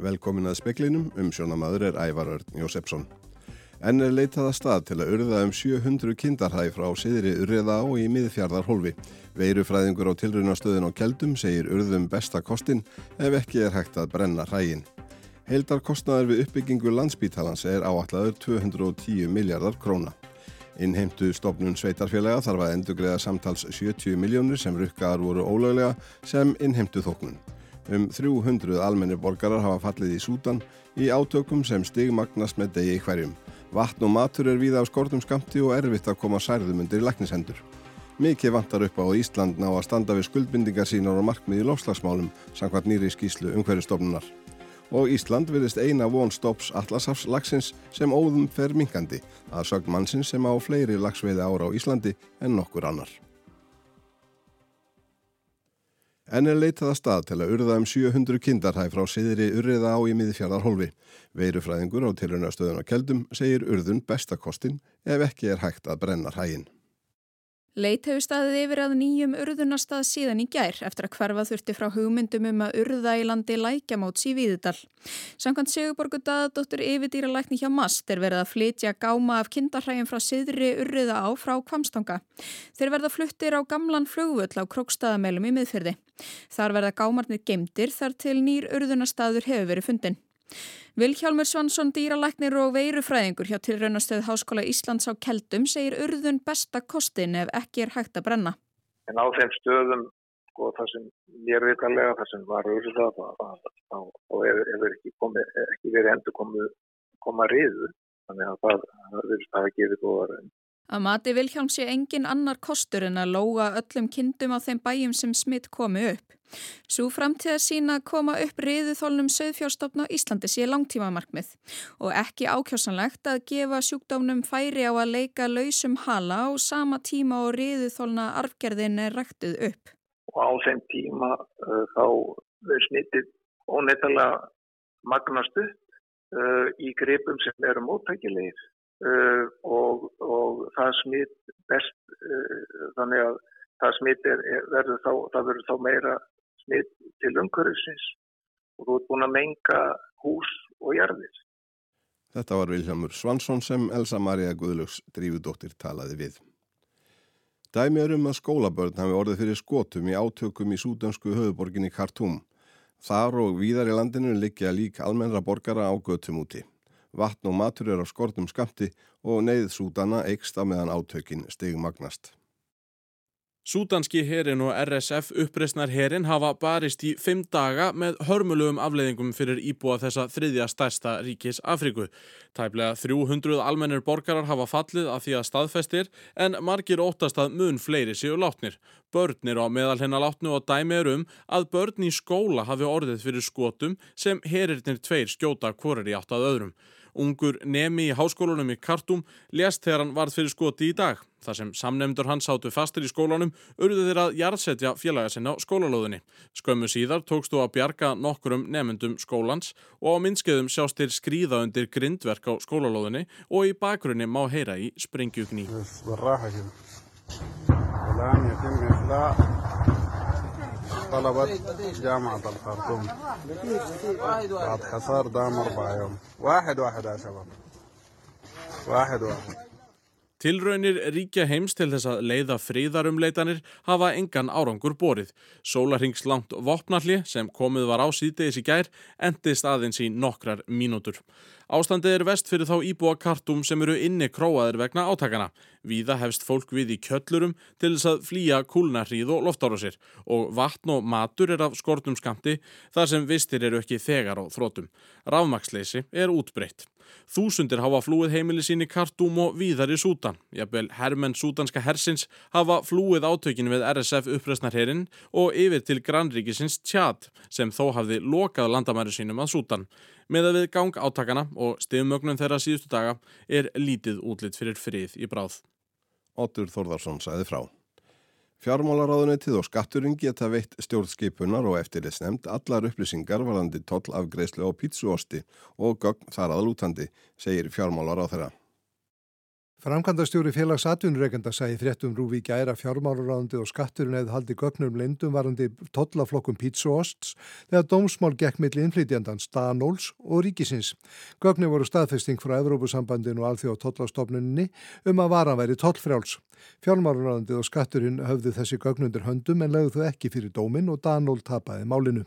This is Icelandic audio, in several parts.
Velkomin að speklinum, um sjónamaður er Ævar Örn Jósefsson. Enn er leitað að stað til að urða um 700 kindarhæ frá siðri urriða á í miðfjardarhólfi. Veirufræðingur á tilrunastöðun á keldum segir urðum besta kostin ef ekki er hægt að brenna hrægin. Heildarkostnaður við uppbyggingu landsbítalans er áallaður 210 miljardar króna. Innheimtu stopnun sveitarfélaga þarf að endugriða samtals 70 miljónir sem rukkaðar voru ólöglega sem innheimtu þóknun. Um 300 almenni borgarar hafa fallið í Sútan í átökum sem stigmagnast með degi hverjum. Vatn og matur er víða á skortum skamti og erfitt að koma særðum undir læknishendur. Mikið vantar upp á Ísland ná að standa við skuldbindingar sínar og markmið í lofslagsmálum samkvæmt nýri skíslu um hverju stofnunar. Og Ísland verðist eina von stops allasafs lagsins sem óðum fer minkandi að sögn mannsins sem á fleiri lagsveiði ára á Íslandi en nokkur annar. En er leitað að stað til að urða um 700 kindarhæf frá siðri urriða á í miðfjardarhólfi. Veirufræðingur á tilrunastöðun á keldum segir urðun bestakostin ef ekki er hægt að brenna hægin. Leit hefur staðið yfir að nýjum urðunastað síðan í gær eftir að hverfa þurfti frá hugmyndum um að urða í landi lækjamóts í Víðudal. Samkvæmt Sigurborgu daðadóttur yfirdýralækni hjá MAST er verið að flytja gáma af kindarhægum frá siðri urriða á frá Kvamstanga. Þeir verða fluttir á gamlan flugvöll á Krókstaðamælum í miðfyrði. Þar verða gámarnir gemdir þar til nýr urðunastaður hefur verið fundin. Vilhjálmur Svansson dýralæknir og veirufræðingur hjá tilraunastöð Háskóla Íslands á Keldum segir urðun besta kostin ef ekki er hægt að brenna. En á þeim stöðum, sko, það sem er viðkallega, það sem var urða, þá hefur ekki, ekki verið endur komið koma riðu, þannig að það, það, það gefið góða raun. Að mati Vilhjálm sé engin annar kostur en að lóga öllum kindum á þeim bæjum sem smitt komi upp. Svo framtíða sína koma upp riðuþólnum söðfjárstofn á Íslandi sé langtímamarkmið og ekki ákjásanlegt að gefa sjúkdómnum færi á að leika lausum hala á sama tíma og riðuþólna arfgerðin er ræktið upp. Og á þeim tíma uh, þá er snittið óneitalega magnast upp uh, í gripum sem eru móttækilegir. Uh, og, og það smitt best þannig að það smitt er, er, verður, þá, þá meira smitt til umhverfisins og þú ert búin að menga hús og jarðir. Þetta var Vilhelmur Svansson sem Elsa Maria Guðlöks drífudóttir talaði við. Dæmi er um að skólabörn hafi orðið fyrir skotum í átökum í súdönsku höfuborginni Khartoum. Þar og víðar í landinu liggja lík almennra borgara á göttum úti. Vatn og matur er á skortum skamti og neyð súdana eikst á meðan átökin stigmagnast. Súdanski herin og RSF uppreysnar herin hafa barist í fimm daga með hörmulegum afleiðingum fyrir íbúa þessa þriðja stærsta ríkis Afriku. Tæplega 300 almennir borgarar hafa fallið að því að staðfestir en margir óttast að mun fleiri séu látnir. Börnir á meðal hennar látnu og dæmi er um að börn í skóla hafi orðið fyrir skotum sem herirnir tveir skjóta hvorir í átt að öðrum. Ungur nemi í háskólanum í Kartum lést þegar hann varð fyrir skoti í dag. Þar sem samnefndur hans sátu fastir í skólanum urðu þeir að jarðsetja félaga sinna á skólalóðinni. Skömmu síðar tókst þú að bjarga nokkurum nefnendum skólans og á minnskeiðum sjást þeir skrýða undir grindverk á skólalóðinni og í bakgrunni má heyra í springjugni. طلبت جامعة الخرطوم بعد حصار دام أربع يوم واحد واحد يا شباب واحد واحد Tilraunir ríkja heims til þess að leiða fríðarumleitanir hafa engan árangur borið. Sólarhingslangt vopnalli sem komið var á síðdegis í gær endist aðeins í nokkrar mínútur. Ástandið er vest fyrir þá íbúa kartum sem eru inni króaðir vegna átakana. Víða hefst fólk við í kjöllurum til þess að flýja kúlnarríð og loftárásir og vatn og matur er af skortum skamti þar sem vistir eru ekki þegar á þrótum. Rafmaksleysi er útbreytt. Þúsundir hafa flúið heimili sín í kartum og víðar í Sútan. Jafnvel hermenn sútanska hersins hafa flúið átökin við RSF uppröstnarherinn og yfir til grannríkisins Tjad sem þó hafði lokað landamæri sínum að Sútan. Með að við gang átakana og stifmögnum þeirra síðustu daga er lítið útlitt fyrir frið í bráð. Otur Þorðarsson sæði frá. Fjármálaráðunetið og skatturinn geta veitt stjórnskipunar og eftirlitsnefnd allar upplýsingar varandi toll afgreislu á pítsuosti og gögn þar aðlútandi, segir fjármálaráð þeirra. Framkvæmdastjóri félags atvinnureikenda sagði fréttum rúfi gæra fjármálaráðandi og skatturinn eða haldi gögnum lendum varandi tollaflokkum pítsuosts þegar dómsmál gekk milli innflytjandans Danóls og Ríkisins. Gögnum voru staðfesting frá Evrópusambandinu og alþjóð tollastofnunni um að varan væri tollfrjáls. Fjármálaráðandi og skatturinn höfðu þessi gögnundir höndum en lögðu þau ekki fyrir dómin og Danól tapaði málinu.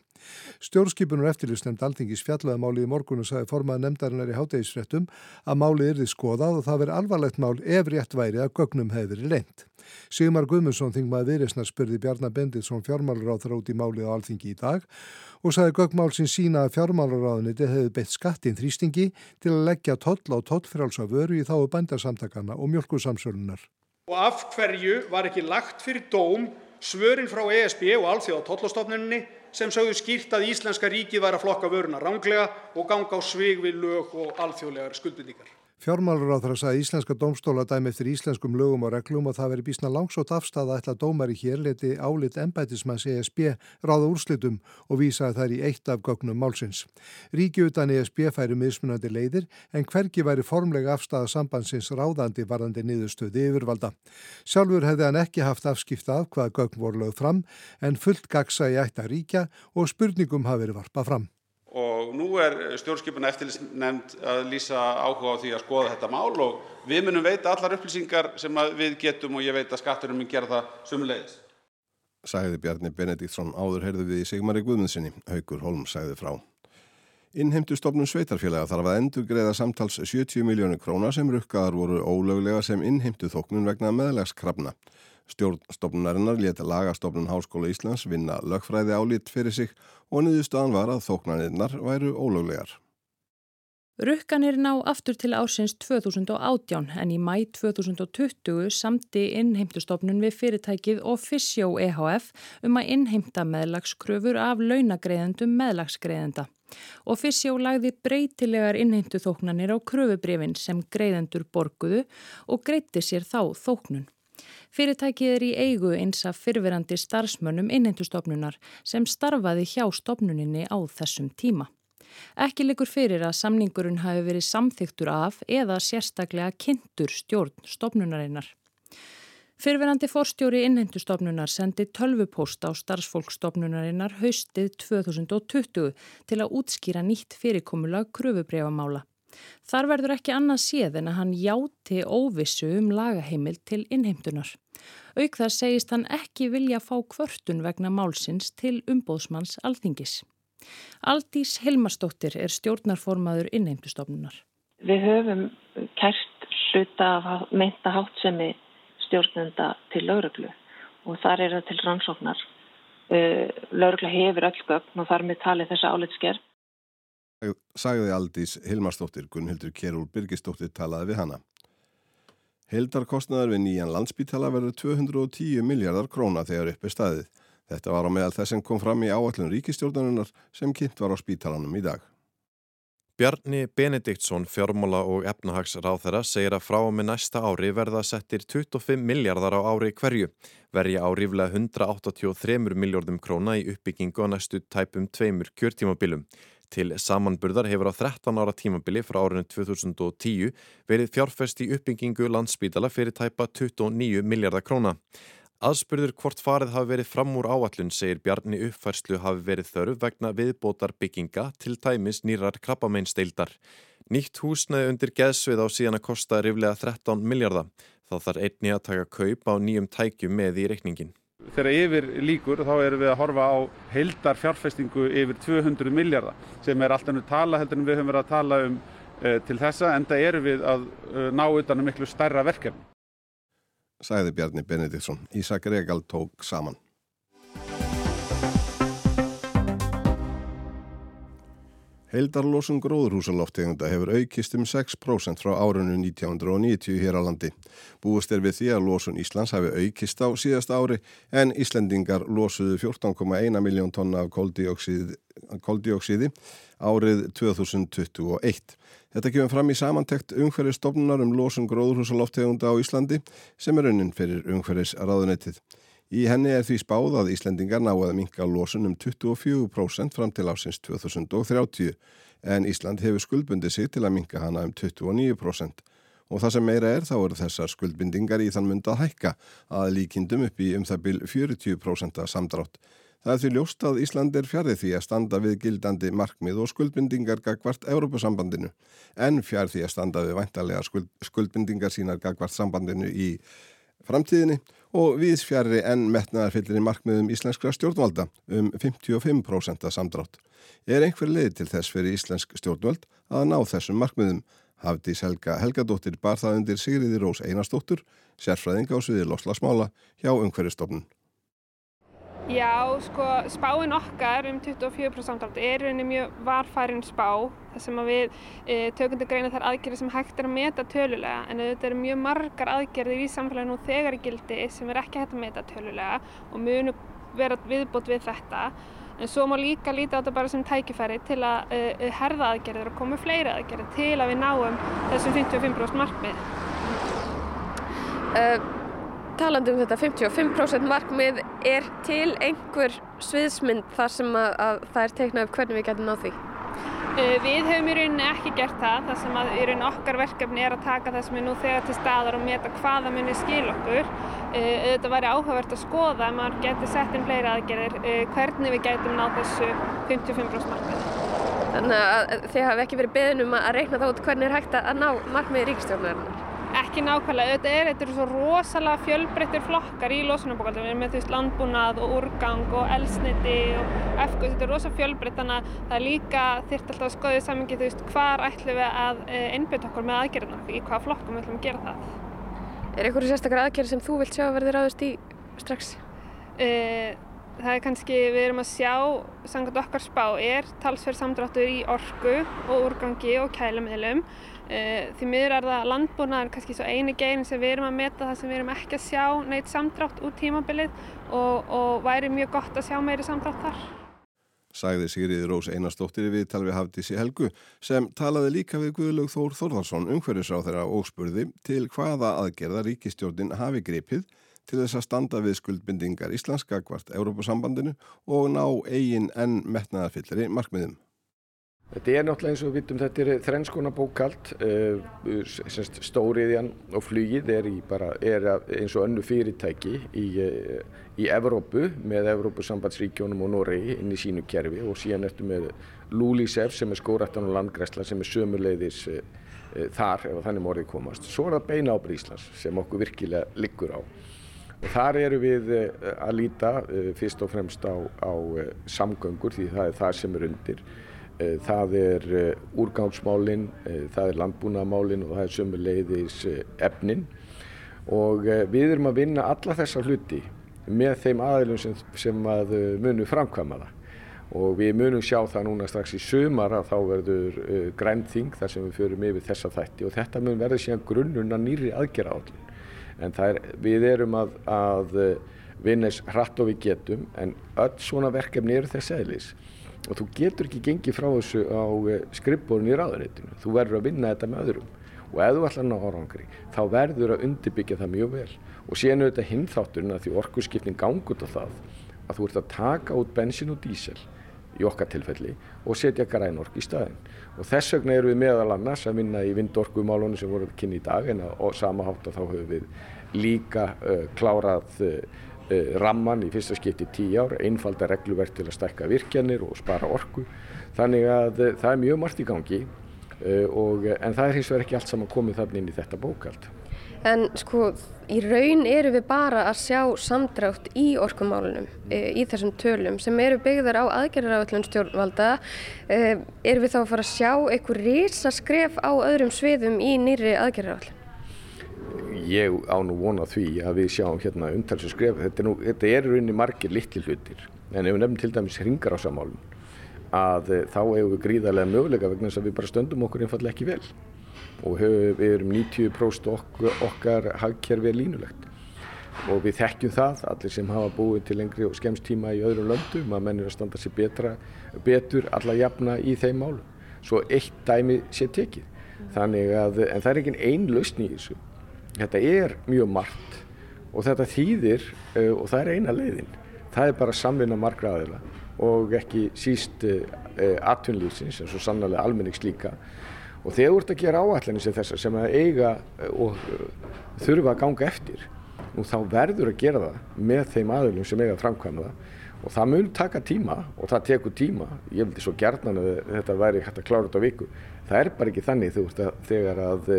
Stjórnskipunur eftirlýsnefnd Altingis fjallaði málið í morgun og sagði formað nefndarinnar í hátægisfrettum að málið yrði skoðað og það veri alvarlegt mál ef rétt væri að gögnum hefði verið leint. Sigmar Guðmundsson þingmaði viðresna spurði Bjarnar Benditsson fjármálaráþra út í málið á Alþingi í dag og sagði gögnmál sin sína að fjármálaráðuniti hefði beitt skattin þrýstingi til að leggja toll á tollfrálsa vöru í þáu bændarsamtakana og mjölkursamsölunar. Og af hverju var ekki lagt fyrir dóm svörin frá ESB og alþjóða tollastofnunni sem sögðu skýrt að Íslenska ríkið væri að flokka vöruna ránglega og ganga á svig við lög og alþjóðlegar skuldbindingar. Fjármálaráþra sagði íslenska domstóla dæmi eftir íslenskum lögum og reglum og það veri bísna langsótt afstæða ætla dómari hér leti álit embætismanns ESB ráða úrslitum og vísaði þær í eitt af gögnum málsins. Ríki utan ESB færi mismunandi leiðir en hvergi væri formlega afstæða sambandsins ráðandi varðandi niðurstöði yfirvalda. Sjálfur hefði hann ekki haft afskipta af hvaða gögn voru lögð fram en fullt gagsa í ætta ríkja og spurningum hafi verið varpað fram og nú er stjórnskipun eftirlitsnefnd að lýsa áhuga á því að skoða þetta mál og við munum veita allar upplýsingar sem við getum og ég veit að skatturum mun gera það sumulegis. Sæði Bjarni Benediktsson áður heyrðu við í Sigmari Guðmundsinni, Haugur Holm sæði frá. Innheimtustofnun sveitarfélaga þarf að endur greiða samtals 70 miljónu króna sem rukkaðar voru ólöglega sem innheimtu þóknun vegna meðlegskrafna. Stjórnstofnunarinnar leta lagastofnun Háskóla Íslands vinna lögfræði álít fyrir sig og niðurstaðan var að þóknaninnar væru ólöglegar. Rukkanir ná aftur til ásins 2018 en í mæ 2020 samti innheimtustofnun við fyrirtækið Officio EHF um að innheimta meðlagskröfur af launagreðendum meðlagsgreðenda. Officio lagði breytilegar innheimtu þóknanir á kröfubrifin sem greiðendur borguðu og greitti sér þá þóknun. Fyrirtækið er í eigu eins af fyrverandi starfsmönnum innheimtustofnunar sem starfaði hjá stofnuninni á þessum tíma. Ekki likur fyrir að samningurinn hafi verið samþyktur af eða sérstaklega kynntur stjórn stofnunarinnar. Fyrverandi forstjóri innheimtustofnunar sendi tölvupóst á starfsfólkstofnunarinnar haustið 2020 til að útskýra nýtt fyrirkomulag kröfubrefamála. Þar verður ekki annað séð en að hann játi óvissu um lagaheimil til innheimtunar. Auk þar segist hann ekki vilja fá kvörtun vegna málsins til umbóðsmanns alþingis. Aldís Hilmarsdóttir er stjórnarformaður innheimtustofnunar. Við höfum kært hluta af meinta hátsemi stjórnenda til lauruglu og þar er það til rannsóknar. Uh, laurugla hefur öll gögn og þar með tali þessa álitskerf sagði Aldís Hilmarsdóttir, Gunnhildur Kjærúl Birgisdóttir talaði við hana. Heldarkostnaðar við nýjan landsbítala verður 210 miljardar króna þegar uppi staðið. Þetta var á meðal þess sem kom fram í áallun ríkistjórnarinnar sem kynnt var á spítalanum í dag. Bjarni Benediktsson, fjármála og efnahagsráþara, segir að frá og með næsta ári verða settir 25 miljardar á ári hverju. Verja á ríflega 183 miljardum króna í uppbyggingu á næstu tæpum tveimur kjörtímabilum. Til samanburðar hefur á 13 ára tímabili frá árinu 2010 verið fjárfest í uppbyggingu landsbítala fyrir tæpa 29 miljardar króna. Aðspurður hvort farið hafi verið fram úr áallun segir Bjarni uppfærslu hafi verið þörf vegna viðbótar bygginga til tæmis nýrar krabbameinsteildar. Nýtt húsnaði undir geðsvið á síðan að kosta riflega 13 miljardar. Þá þarf einni að taka kaup á nýjum tækjum með í reikningin. Þegar yfir líkur þá erum við að horfa á heildar fjárfestingu yfir 200 miljardar sem er alltaf nú tala heldur en við höfum verið að tala um uh, til þessa en það eru við að uh, ná utan um miklu stærra verkefni. Sæði Bjarni Benediktsson. Ísak Regal tók saman. Heildarlósun gróðurhúsaloftegunda hefur aukist um 6% frá árunnu 1990 hér á landi. Búist er við því að lósun Íslands hafi aukist á síðast ári en Íslendingar lósuðu 14,1 miljón tonna af koldioksíði árið 2021. Þetta kemur fram í samantekt umhverfistofnunar um lósun gróðurhúsaloftegunda á Íslandi sem er unnin fyrir umhverfisraðunettið. Í henni er því spáð að Íslendingar ná að minka lósun um 24% fram til ásins 2030 en Ísland hefur skuldbundið sig til að minka hana um 29% og það sem meira er þá eru þessar skuldbindingar í þann mynd að hækka að líkindum upp í um það byl 40% samdrátt. Það er því ljóst að Ísland er fjarið því að standa við gildandi markmið og skuldbindingar gagvart Európusambandinu en fjarið því að standa við væntalega skuld, skuldbindingar sínar gagvart sambandinu í framtíðinni og við fjari en metnaðarfyllir í markmiðum íslenskra stjórnvalda um 55% samdrátt. Er einhver leið til þess fyrir íslensk stjórnvald að ná þessum markmiðum? Hafdís Helga Helgadóttir bar það undir Sigriði Rós Einarstóttur, sérfræðing á sviði loslasmála hjá umhverjastofnun. Já, sko, spáinn okkar um 24% samdrátt er rauninni mjög varfærin spá þar sem við e, tökum til greina þar aðgerðir sem hægt er að meta tölulega en þetta eru mjög margar aðgerðir í samfélaginu og þegar gildi sem er ekki hægt að meta tölulega og munu vera viðbót við þetta en svo má líka líta á þetta bara sem tækifæri til að e, herða aðgerðir og koma fleiri aðgerðir til að við náum þessum 55% markmið. Talandi um þetta 55% markmið er til einhver sviðsmynd þar sem að, að það er teiknað upp hvernig við getum náð því? Uh, við hefum í rauninni ekki gert það, þar sem að í rauninni okkar verkefni er að taka það sem er nú þegar til staðar og meta hvaða munir skil okkur. Þetta væri áhugavert að skoða ef maður getur sett inn fleiri aðgerðir, uh, hvernig við getum náð þessu 55% markmið. Þannig að þið hafi ekki verið beðin um að reyna þá út hvernig er hægt að ná markmiði ríkstjórnarinnar? Ekki nákvæmlega, þetta er, þetta svo rosalega fjölbreyttir flokkar í losunarbókaldum, við erum með veist landbúnað og úrgang og elsniti og efgöð, þetta er rosalega fjölbreytt þannig að það er líka þyrrt alltaf að skoða í samingi þú veist hvar ætlum við að e, einbjöta okkur með aðgerðina, í hvaða flokkum við ætlum að gera það. Er einhverju sérstakar aðgerð sem þú vilt sjá að verði ráðist í strax? E, það er kannski, við erum að sjá, sangat okkar spá, er talsverð samdráttur í orgu og úrgangi og kælumiðlum Eh, því miður er það landbúnaðar kannski svo eini geinin sem við erum að meta það sem við erum ekki að sjá neitt samdrátt út tímabilið og, og væri mjög gott að sjá meiri samdrátt þar. Sagði Sigriði Rós Einarstóttir við talvi Hafdísi Helgu sem talaði líka við Guðlaug Þór Þórðarsson umhverjusráð þeirra og spurði til hvaða aðgerða ríkistjórnin hafi gripið til þess að standa við skuldbindingar íslenska hvart Európusambandinu og ná eigin enn metnaðarfyllri markmiðum. Þetta er náttúrulega eins og við vitum, þetta er þrennskona bókald, uh, stóriðjan og flugið er, bara, er eins og önnu fyrirtæki í, uh, í Evrópu með Evrópusambandsríkjónum og Noregi inn í sínu kerfi og síðan ertu með Lúlísef sem er skórættan og landgræsla sem er sömuleiðis uh, þar ef þannig morðið komast. Svo er það beina ábyrð Íslands sem okkur virkilega liggur á. Og þar eru við að líta fyrst og fremst á, á samgöngur því það er það sem er undir. Eh, það er eh, úrgangsmálinn, eh, það er landbúnaðamálinn og það er sömuleiðis efnin. Og við erum að vinna alla þessa hluti með þeim aðilum sem, sem að munum framkvæma það. Og við munum sjá það núna strax í sömar að þá verður grænþing þar sem við förum yfir þessa þætti. Og þetta mun verða síðan grunnuna nýri aðgerra állin en er, við erum að, að vinna hratt og við getum. En öll svona verkefni eru þess eðlis og þú getur ekki gengið frá þessu á eh, skrippborun í ráðunitinu þú verður að vinna þetta með öðrum. Og ef þú ætlar að ná árangri þá verður að undirbyggja það mjög vel. Og síðan er þetta hinþátturinn að því orkusskipning gangut á það að þú ert að taka út bensin og dísel í okkar tilfelli og setja grænork í staðin og þess vegna erum við meðal annars að vinna í vindorkumálunum sem voru kynni í dag en á sama hátt að þá höfum við líka uh, klárað uh, ramman í fyrsta skipti tíu ár, einfalda regluverk til að stækka virkjanir og spara orku. Þannig að eh, það er mjög margt í gangi eh, og, en það er hins vegar ekki allt saman komið þarna inn í þetta bókald. En sko í raun eru við bara að sjá samdrátt í orkumálunum í þessum tölum sem eru byggðar á aðgerðaraföllun stjórnvalda. Eru við þá að fara að sjá einhver risaskref á öðrum sviðum í nýri aðgerðaraföllun? Ég á nú vona því að við sjáum hérna umtalsu skref. Þetta er, nú, þetta er rauninni margir litli hlutir. En ef við nefnum til dæmis ringar á samálun að e, þá hefur við gríðarlega möguleika vegna þess að við bara stöndum okkur einfallega ekki vel. Og hefur, við erum 90% okkar, okkar hagkerfi er línulegt. Og við þekkjum það allir sem hafa búið til lengri og skemstíma í öðrum löndum að mennir að standa sér betra, betur alla jafna í þeim málum. Svo eitt dæmi sé tekið. Þannig að, en það er ekki einn lausn í þessu þetta er mjög margt og þetta þýðir uh, og það er eina leiðin. Það er bara samvinna margra aðila og ekki síst uh, atvinnlýfsins eins og sannlega almennings líka. Og þegar þú ert að gera áallanir sem þessar sem að eiga og þurfa að ganga eftir og þá verður að gera það með þeim aðlum sem eiga að framkvæma það og það mun taka tíma og það tekur tíma. Ég vildi svo gerðan að þetta væri hægt að klára þetta viku. Það er bara ekki þannig þú veist að þegar að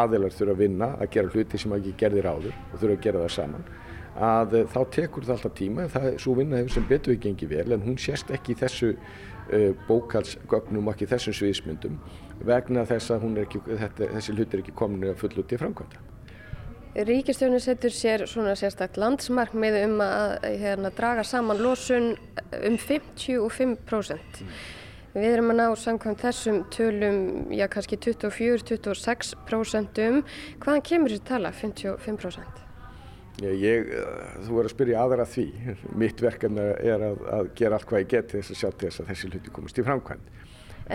aðilar þurfa að vinna að gera hluti sem ekki gerðir áður og þurfa að gera það saman að þá tekur það alltaf tíma. Það er svo vinna hefur sem betur ekki gengið vel en hún sést ekki í þessu uh, bókalsgögnum og ekki þessum sviðismyndum vegna þess að ekki, þetta, þessi hluti er ekki komin að fulla út í framkvæmda. Ríkistjónin setur sér svona sérstaklega landsmarkmið um að hérna, draga saman losun um 55%. Mm. Við erum að ná samkvæmt þessum tölum, já kannski 24-26%. Hvaðan kemur þessi tala, 55%? Já, ég, þú verður að spyrja aðra því. Mitt verkefni er að, að gera allt hvað ég get þess að sjá til þess að þessi hluti komist í framkvæmd.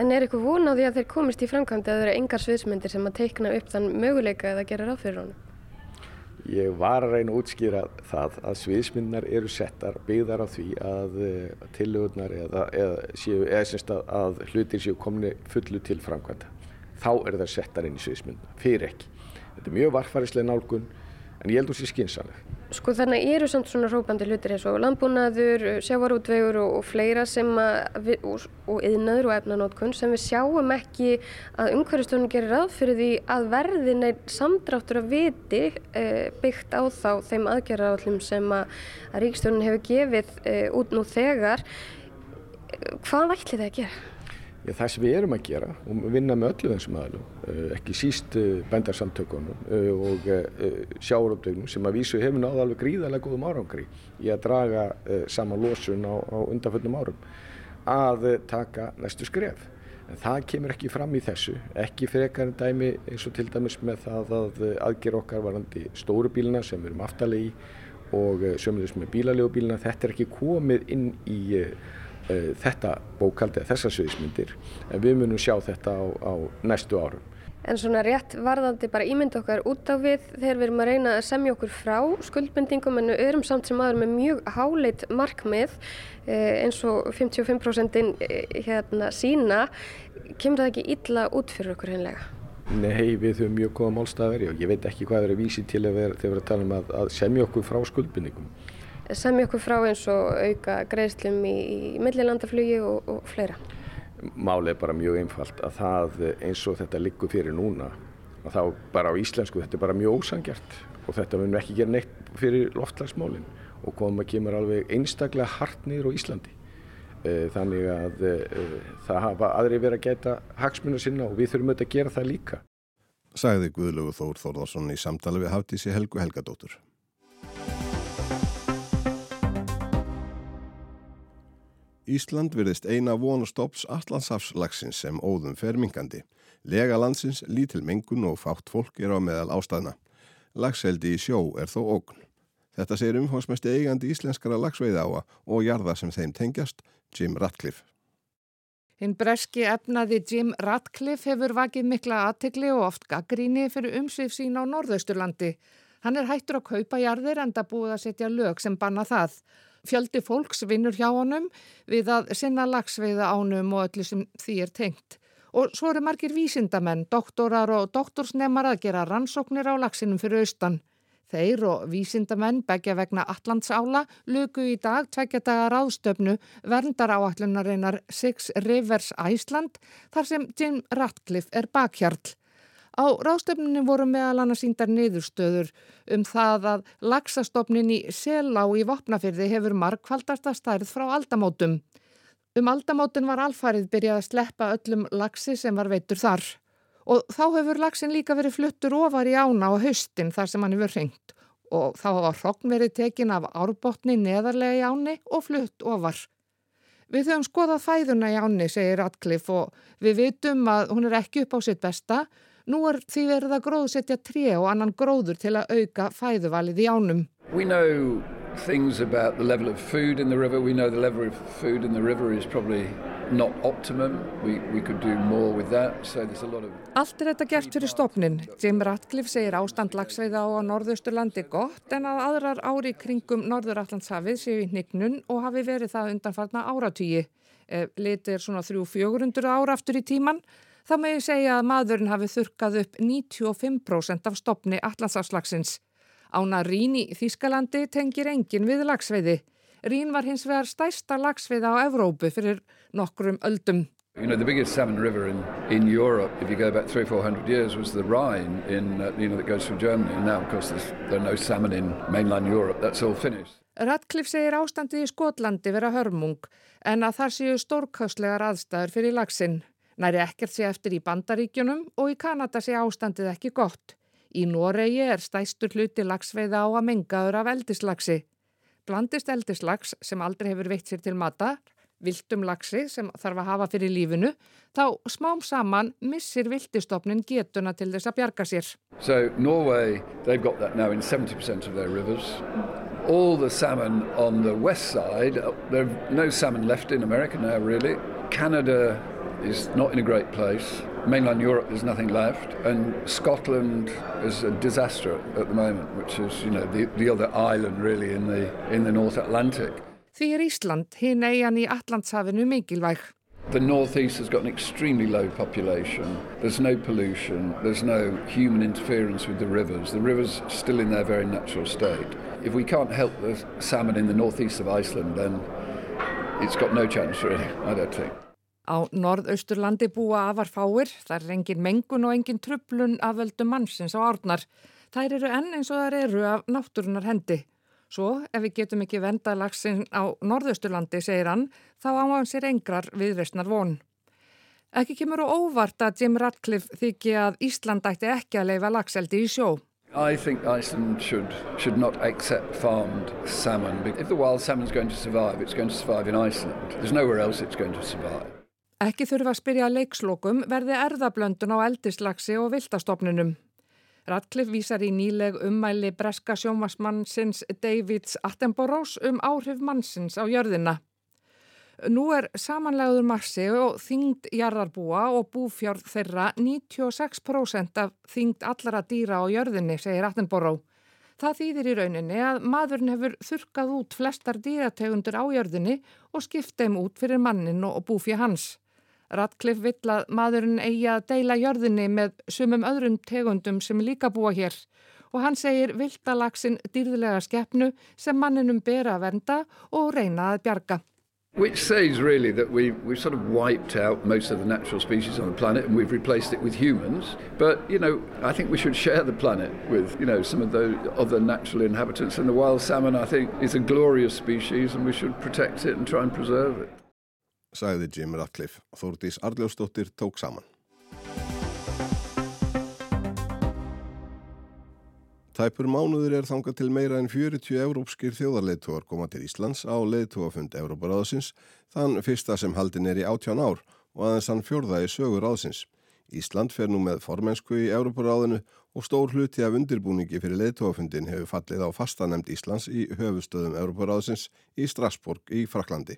En er eitthvað von á því að þeir komist í framkvæmd eða eru engar sviðsmyndir sem að teikna upp þann möguleika eða gera ráð fyrir honum? Ég var að reyna að útskýra það að sviðismyndinar eru settar byggðar á því að eh, tillögurnar eða, eða, séu, eða að, að hlutir séu komni fullu til framkvæmda. Þá eru það settar inn í sviðismyndina, fyrir ekki. Þetta er mjög varfærislega nálgun en ég held að það sé skynsanleg. Sko þannig eru samt svona rópandi hlutir eins og landbúnaður, sjávarútvegur og, og fleira sem að, og, og yðnaður og efnanótkun sem við sjáum ekki að umhverfistónum gerir ráð fyrir því að verðin er samdráttur að viti e, byggt á þá þeim aðgerðarallum sem að, að ríkstjónin hefur gefið e, út nú þegar. Hvað ætli það að gera? Já, það sem við erum að gera og vinna með öllu þessum aðlum, eh, ekki síst eh, bændarsamtökunum eh, og sjáuröfdögnum sem að vísu hefur náða alveg gríðarlega góðum árangri í að draga saman losun á, á undanföllum árum að taka næstu skref. En það kemur ekki fram í þessu, ekki frekar en dæmi eins og til dæmis með það að aðger okkar varandi stóru bíluna sem við erum aftalegi og sömulegis með bílalegu bíluna, þetta er ekki komið inn í þetta bókaldi eða þessar sviðismyndir en við munum sjá þetta á, á næstu árum. En svona rétt varðandi bara ímynd okkar út á við þegar við erum að reyna að semja okkur frá skuldbendingum en við erum samt sem aður með mjög háleit markmið eh, eins og 55% eh, hérna sína, kemur það ekki illa út fyrir okkur hennilega? Nei, við höfum mjög góða málstafari og ég veit ekki hvað er að vísi til að vera, þegar við erum að tala um að, að semja okkur frá skuldbendingum semja okkur frá eins og auka greiðslum í, í millilandaflugi og, og fleira? Málið er bara mjög einfalt að það eins og þetta liggur fyrir núna að þá bara á íslensku þetta er bara mjög ósangjart og þetta munum ekki gera neitt fyrir loftlagsmálinn og koma kemur alveg einstaklega hart niður á Íslandi. Eh, þannig að eh, það hafa aðri verið að geta hagsmuna sinna og við þurfum auðvitað að gera það líka. Sæði Guðlugur Þór Þórðarsson í samtali við Haftísi Helgu Helgadóttur Ísland virðist eina vonu stopps allansafslagsins sem óðum fer mingandi. Lega landsins, lítil mengun og fátt fólk er á meðal ástæðna. Lagseldi í sjó er þó ógn. Þetta segir umhómsmesti eigandi íslenskara lagsveiði áa og jarða sem þeim tengjast, Jim Ratcliffe. Hinn breski efnaði Jim Ratcliffe hefur vakið mikla aðtegli og oft gaggríni fyrir umsvið sín á Norðausturlandi. Hann er hættur að kaupa jarðir en það búið að setja lög sem banna það. Fjöldi fólks vinnur hjá honum við að sinna lagsveiða ánum og öllu sem því er tengt. Og svo eru margir vísindamenn, doktorar og doktorsnemar að gera rannsóknir á lagsinum fyrir austan. Þeir og vísindamenn begja vegna Allandsála luku í dag tvekja daga ráðstöfnu verndar áallunarinnar Six Rivers Iceland þar sem Jim Ratcliffe er bakhjarl. Á ráðstöfnunni voru meðal annars síndar niðurstöður um það að lagsastofnin í Selá í Vopnafyrði hefur markvaldasta stærð frá aldamótum. Um aldamótin var alfarið byrjað að sleppa öllum lagsi sem var veitur þar. Og þá hefur lagsin líka verið fluttur ofar í ána á haustin þar sem hann hefur hringt. Og þá hafa hrogn verið tekin af árbótni neðarlega í áni og flutt ofar. Við höfum skoðað fæðuna í áni, segir Radcliffe, og við vitum að hún er ekki upp á sitt besta, Nú er því verið að gróðsetja tré og annan gróður til að auka fæðuvalið í ánum. We know things about the level of food in the river. We know the level of food in the river is probably not optimum. We, we could do more with that. So there's a lot of... Allt er þetta gert fyrir stopnin. Jim Ratcliffe segir ástand lagsveiða á norðausturlandi gott en að aðrar ári kringum norðurallandshafið séu í hnignun og hafi verið það undanfarna áratýji. Litið er svona 300-400 ára aftur í tíman þá megi segja að maðurinn hafi þurkað upp 95% af stopni allansafslagsins. Ána Rín í Þískalandi tengir engin við lagsveiði. Rín var hins vegar stæsta lagsveiða á Evrópu fyrir nokkrum öldum. You know, the biggest salmon river in, in Europe, if you go back three, four hundred years, was the Rhine, in, uh, you know, that goes through Germany. And now, of course, there are no salmon in mainland Europe. That's all finished. Radcliffe segir ástandið í Skotlandi vera hörmung en að þar séu stórkáslegar aðstæður fyrir lagsinn. Næri ekkert sé eftir í Bandaríkjunum og í Kanada sé ástandið ekki gott. Í Noregi er stæstur hluti lagsveiða á að mengaður af eldislagsi. Blandist eldislags sem aldrei hefur veitt sér til matar viltum lagsi sem þarf að hafa fyrir lífinu, þá smám saman missir viltistofnin getuna til þess að bjarga sér. So Norway, they've got that now in 70% of their rivers. All the salmon on the west side, there are no salmon left in America now really. Canada is not in a great place. Mainland Europe, there's nothing left. And Scotland is a disaster at the moment, which is, you know, the, the other island really in the, in the North Atlantic. Því er Ísland hinn eigan í Allandshafinu mikilvæg. The northeast has got an extremely low population. There's no pollution. There's no human interference with the rivers. The river's still in their very natural state. If we can't help the salmon in the northeast of Iceland, then it's got no chance really, I don't think. Á norðausturlandi búa afar fáir, það er engin mengun og engin trublun af völdu mannsins á árnar. Þær eru enn eins og þær eru af náttúrunar hendi. Svo ef við getum ekki venda lagsin á norðausturlandi, segir hann, þá á hann sér engrar viðreysnar von. Ekki kemur og óvart að Jim Ratcliffe þykji að Ísland ætti ekki að leifa lagseldi í sjó. I think Iceland should, should not accept farmed salmon. If the wild salmon is going to survive, it's going to survive in Iceland. There's nowhere else it's going to survive. Ekki þurfa að spyrja leikslokum verði erðablöndun á eldislagsi og viltastofnunum. Radcliffe vísar í nýleg ummæli breska sjómasmannsins Davids Attenboroughs um áhrif mannsins á jörðina. Nú er samanlegaður massi og þyngd jarðarbúa og búfjörð þeirra 96% af þyngd allara dýra á jörðinni, segir Attenborough. Það þýðir í rauninni að maðurinn hefur þurkað út flestar dýrategundur á jörðinni og skipt þeim út fyrir mannin og búfja hans. Radcliffe vill að maðurinn eigi að deila jörðinni með sumum öðrum tegundum sem líka búa hér og hann segir viltalagsin dýrðilega skeppnu sem manninum ber að venda og reyna að bjarga. Which says really that we, we've sort of wiped out most of the natural species on the planet and we've replaced it with humans. But, you know, I think we should share the planet with, you know, some of the other natural inhabitants. And the wild salmon, I think, is a glorious species and we should protect it and try and preserve it sagði Jim Ratcliffe. Þórdís Arljósdóttir tók saman. Tæpur mánuður er þangað til meira en 40 európskir þjóðarleittóar koma til Íslands á leittóafund Európaráðsins þann fyrsta sem haldin er í 18 ár og aðeins hann fjörða í sögur ráðsins. Ísland fer nú með formensku í Európaráðinu og stór hluti af undirbúningi fyrir leittóafundin hefur fallið á fastanemd Íslands í höfustöðum Európaráðsins í Strasbourg í Fraklandi.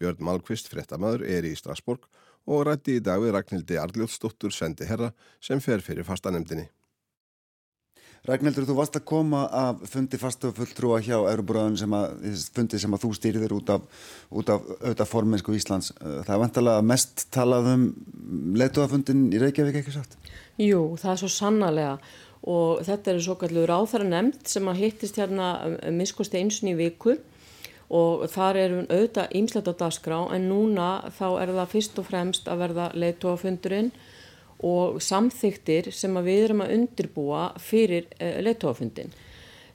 Björn Malkvist, frettamæður, er í Strasborg og rætti í dag við Ragnhildi Arljótsdóttur sendi herra sem fer fyrir fastanemdini. Ragnhildur, þú varst að koma að fundi fastu fulltrúa hjá Európaráðun sem að, fundi sem að þú stýrðir út af, út af auðvitað formensku Íslands. Það er vantalega mest talað um letuafundin í Reykjavík, ekki satt? Jú, það er svo sannarlega og þetta er svo kallur áþara nefnd sem að hittist hérna miskusti einsun í viku og þar erum auðvitað ímslegt á dagskrá en núna þá er það fyrst og fremst að verða leiðtóafundurinn og samþyktir sem við erum að undirbúa fyrir eh, leiðtóafundin.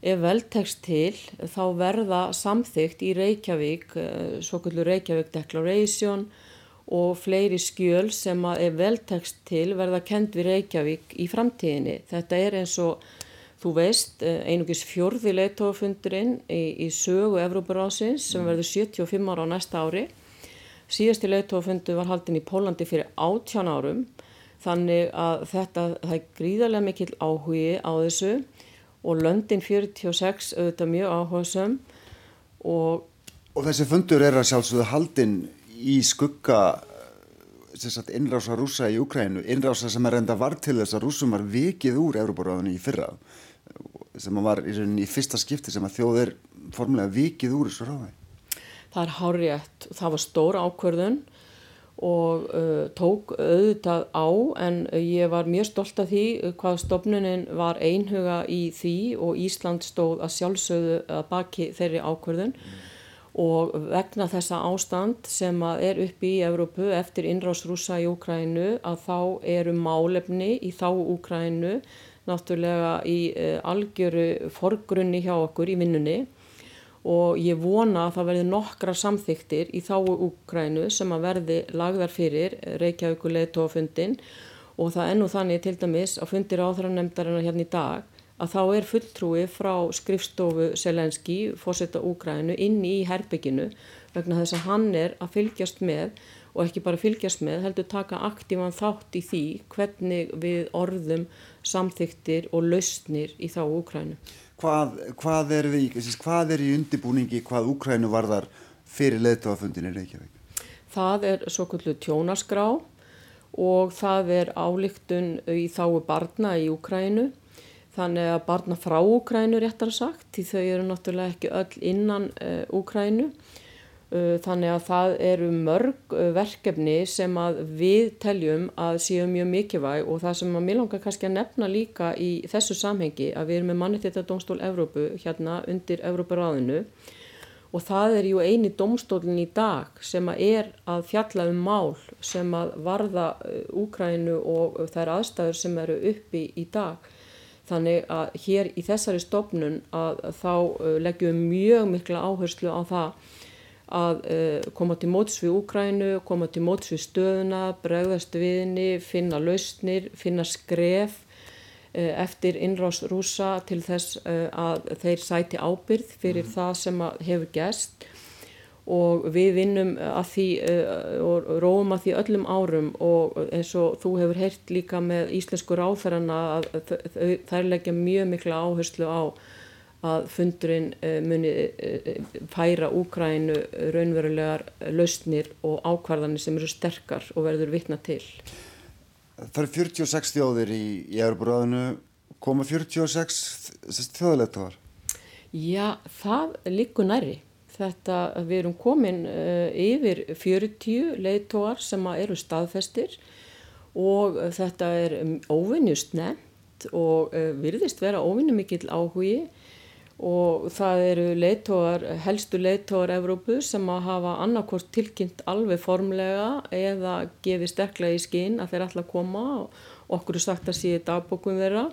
Ef veltekst til þá verða samþykt í Reykjavík, eh, svo kallur Reykjavík Declaration og fleiri skjöl sem að ef veltekst til verða kend við Reykjavík í framtíðinni. Þetta er eins og Þú veist, eh, einugis fjörði leittófundurinn í, í sögu Evróparásins sem mm. verður 75 ára á næsta ári. Síðasti leittófundur var haldin í Pólandi fyrir 18 árum þannig að þetta, það er gríðarlega mikil áhugi á þessu og löndin 46 auðvitað mjög áhugasum og Og þessi fundur er að sjálfsögðu haldin í skugga innrása rúsa í Ukrænu, innrása sem er enda var til þess að rúsum var vikið úr Európaráðinu í fyrra sem var í, í fyrsta skipti sem að þjóðir formulega vikið úr þessu ráði. Það er hárétt. Það var stóra ákverðun og uh, tók auðvitað á en ég var mjög stolt af því hvað stofnunin var einhuga í því og Ísland stóð að sjálfsögðu að baki þeirri ákverðun mm. og vegna þessa ástand sem er uppi í Evrópu eftir innrásrúsa í Úkrænu að þá eru málefni í þá Úkrænu náttúrulega í uh, algjöru forgrunni hjá okkur í vinnunni. Og ég vona að það verði nokkra samþyktir í þáu Úkrænu sem að verði lagðar fyrir Reykjavíkuleið tófundin og það ennú þannig til dæmis að fundir áþrannemndarinnar hérna í dag að þá er fulltrúi frá skrifstofu Selenski, fórsetta Úkrænu, inn í herbygginu vegna þess að hann er að fylgjast með og ekki bara fylgjast með, heldur taka aktívan þátt í því hvernig við orðum samþyktir og lausnir í þá Úkrænu hvað, hvað, er við, hvað er í undibúningi hvað Úkrænu varðar fyrir leðtofafundinir Reykjavík? Það er svo kvöldu tjónaskrá og það er álíktun í þáu barna í Úkrænu þannig að barna frá Úkrænu réttar sagt því þau eru náttúrulega ekki öll innan uh, Úkrænu Uh, þannig að það eru mörg uh, verkefni sem að við teljum að séu mjög mikilvæg og það sem að mér langar kannski að nefna líka í þessu samhengi að við erum með mannitita domstól Evrópu hérna undir Evróparáðinu og það er ju eini domstólin í dag sem að er að fjalla um mál sem að varða uh, Úkrænu og þær aðstæður sem eru uppi í dag. Þannig að hér í þessari stofnun að þá leggjum mjög mikla áherslu á það að uh, koma til móts við Úkrænu, koma til móts við stöðuna, bregðast viðni, finna lausnir, finna skref uh, eftir innrás rúsa til þess uh, að þeir sæti ábyrð fyrir mm. það sem hefur gæst og við vinnum að því og róum að því öllum árum og eins og þú hefur heyrt líka með íslensku ráþarana að þær leggja mjög mikla áherslu á að fundurinn eh, muni eh, færa Úkrænu raunverulegar lausnir og ákvarðanir sem eru sterkar og verður vitna til. Það eru 46 þjóðir í, í Európaráðinu, koma 46 þjóðleittóðar? Já, það líkur næri. Þetta, við erum komin yfir 40 leittóar sem eru staðfestir og þetta er óvinnjust nefnt og virðist vera óvinnu mikill áhugi og það eru leitóar, helstu leitóar Evrópu sem að hafa annarkort tilkynnt alveg formlega eða gefið sterklega í skinn að þeir ætla að koma og okkur er sagt að síða dagbókum þeirra.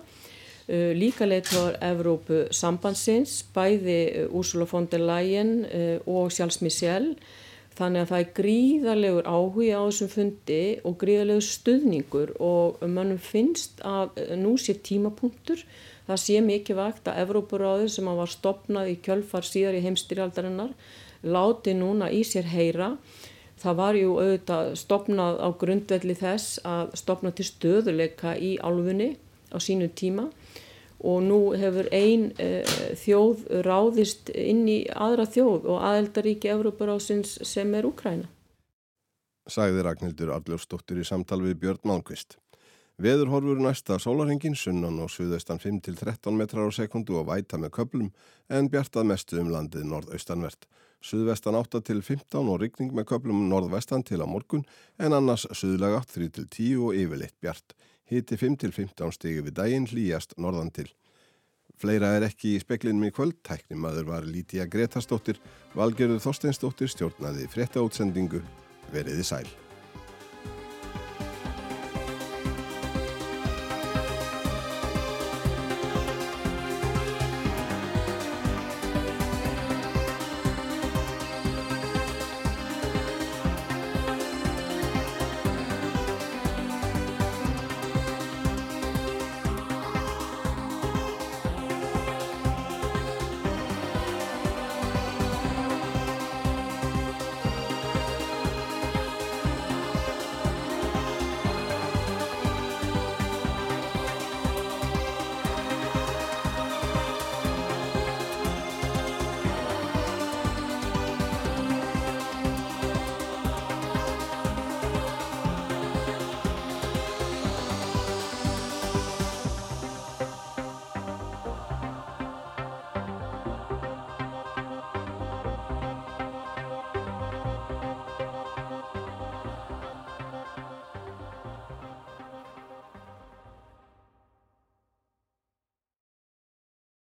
Uh, líka leitóar Evrópu sambandsins, bæði Úrsula von der Leyen uh, og Charles Michel. Þannig að það er gríðarlegur áhuga á þessum fundi og gríðarlegur stuðningur og mannum finnst að nú sé tímapunktur Það sé mikið vakt að Evrópuráður sem var stopnað í kjölfar síðar í heimstyrjaldarinnar láti núna í sér heyra. Það var ju auðvitað stopnað á grundvelli þess að stopna til stöðuleika í álfunni á sínu tíma og nú hefur ein e, þjóð ráðist inn í aðra þjóð og aðeldaríki Evrópuráðsins sem er Ukræna. Sæði Ragnhildur Arljófsdóttir í samtal við Björn Mánkvist. Veður horfur næsta sólarhengin sunnan og suðaustan 5-13 metrar á sekundu og væta með köplum en bjartað mestu um landið norðaustanvert. Suðvestan 8-15 og rigning með köplum norðvestan til á morgun en annars suðlaga 3-10 og yfirleitt bjart. Hiti 5-15 stegi við daginn hlýjast norðan til. Fleira er ekki í speklinum í kvöld, tæknimaður var Lítiða Gretastóttir, Valgerður Þorsteinstóttir stjórnaði frétta útsendingu, veriði sæl.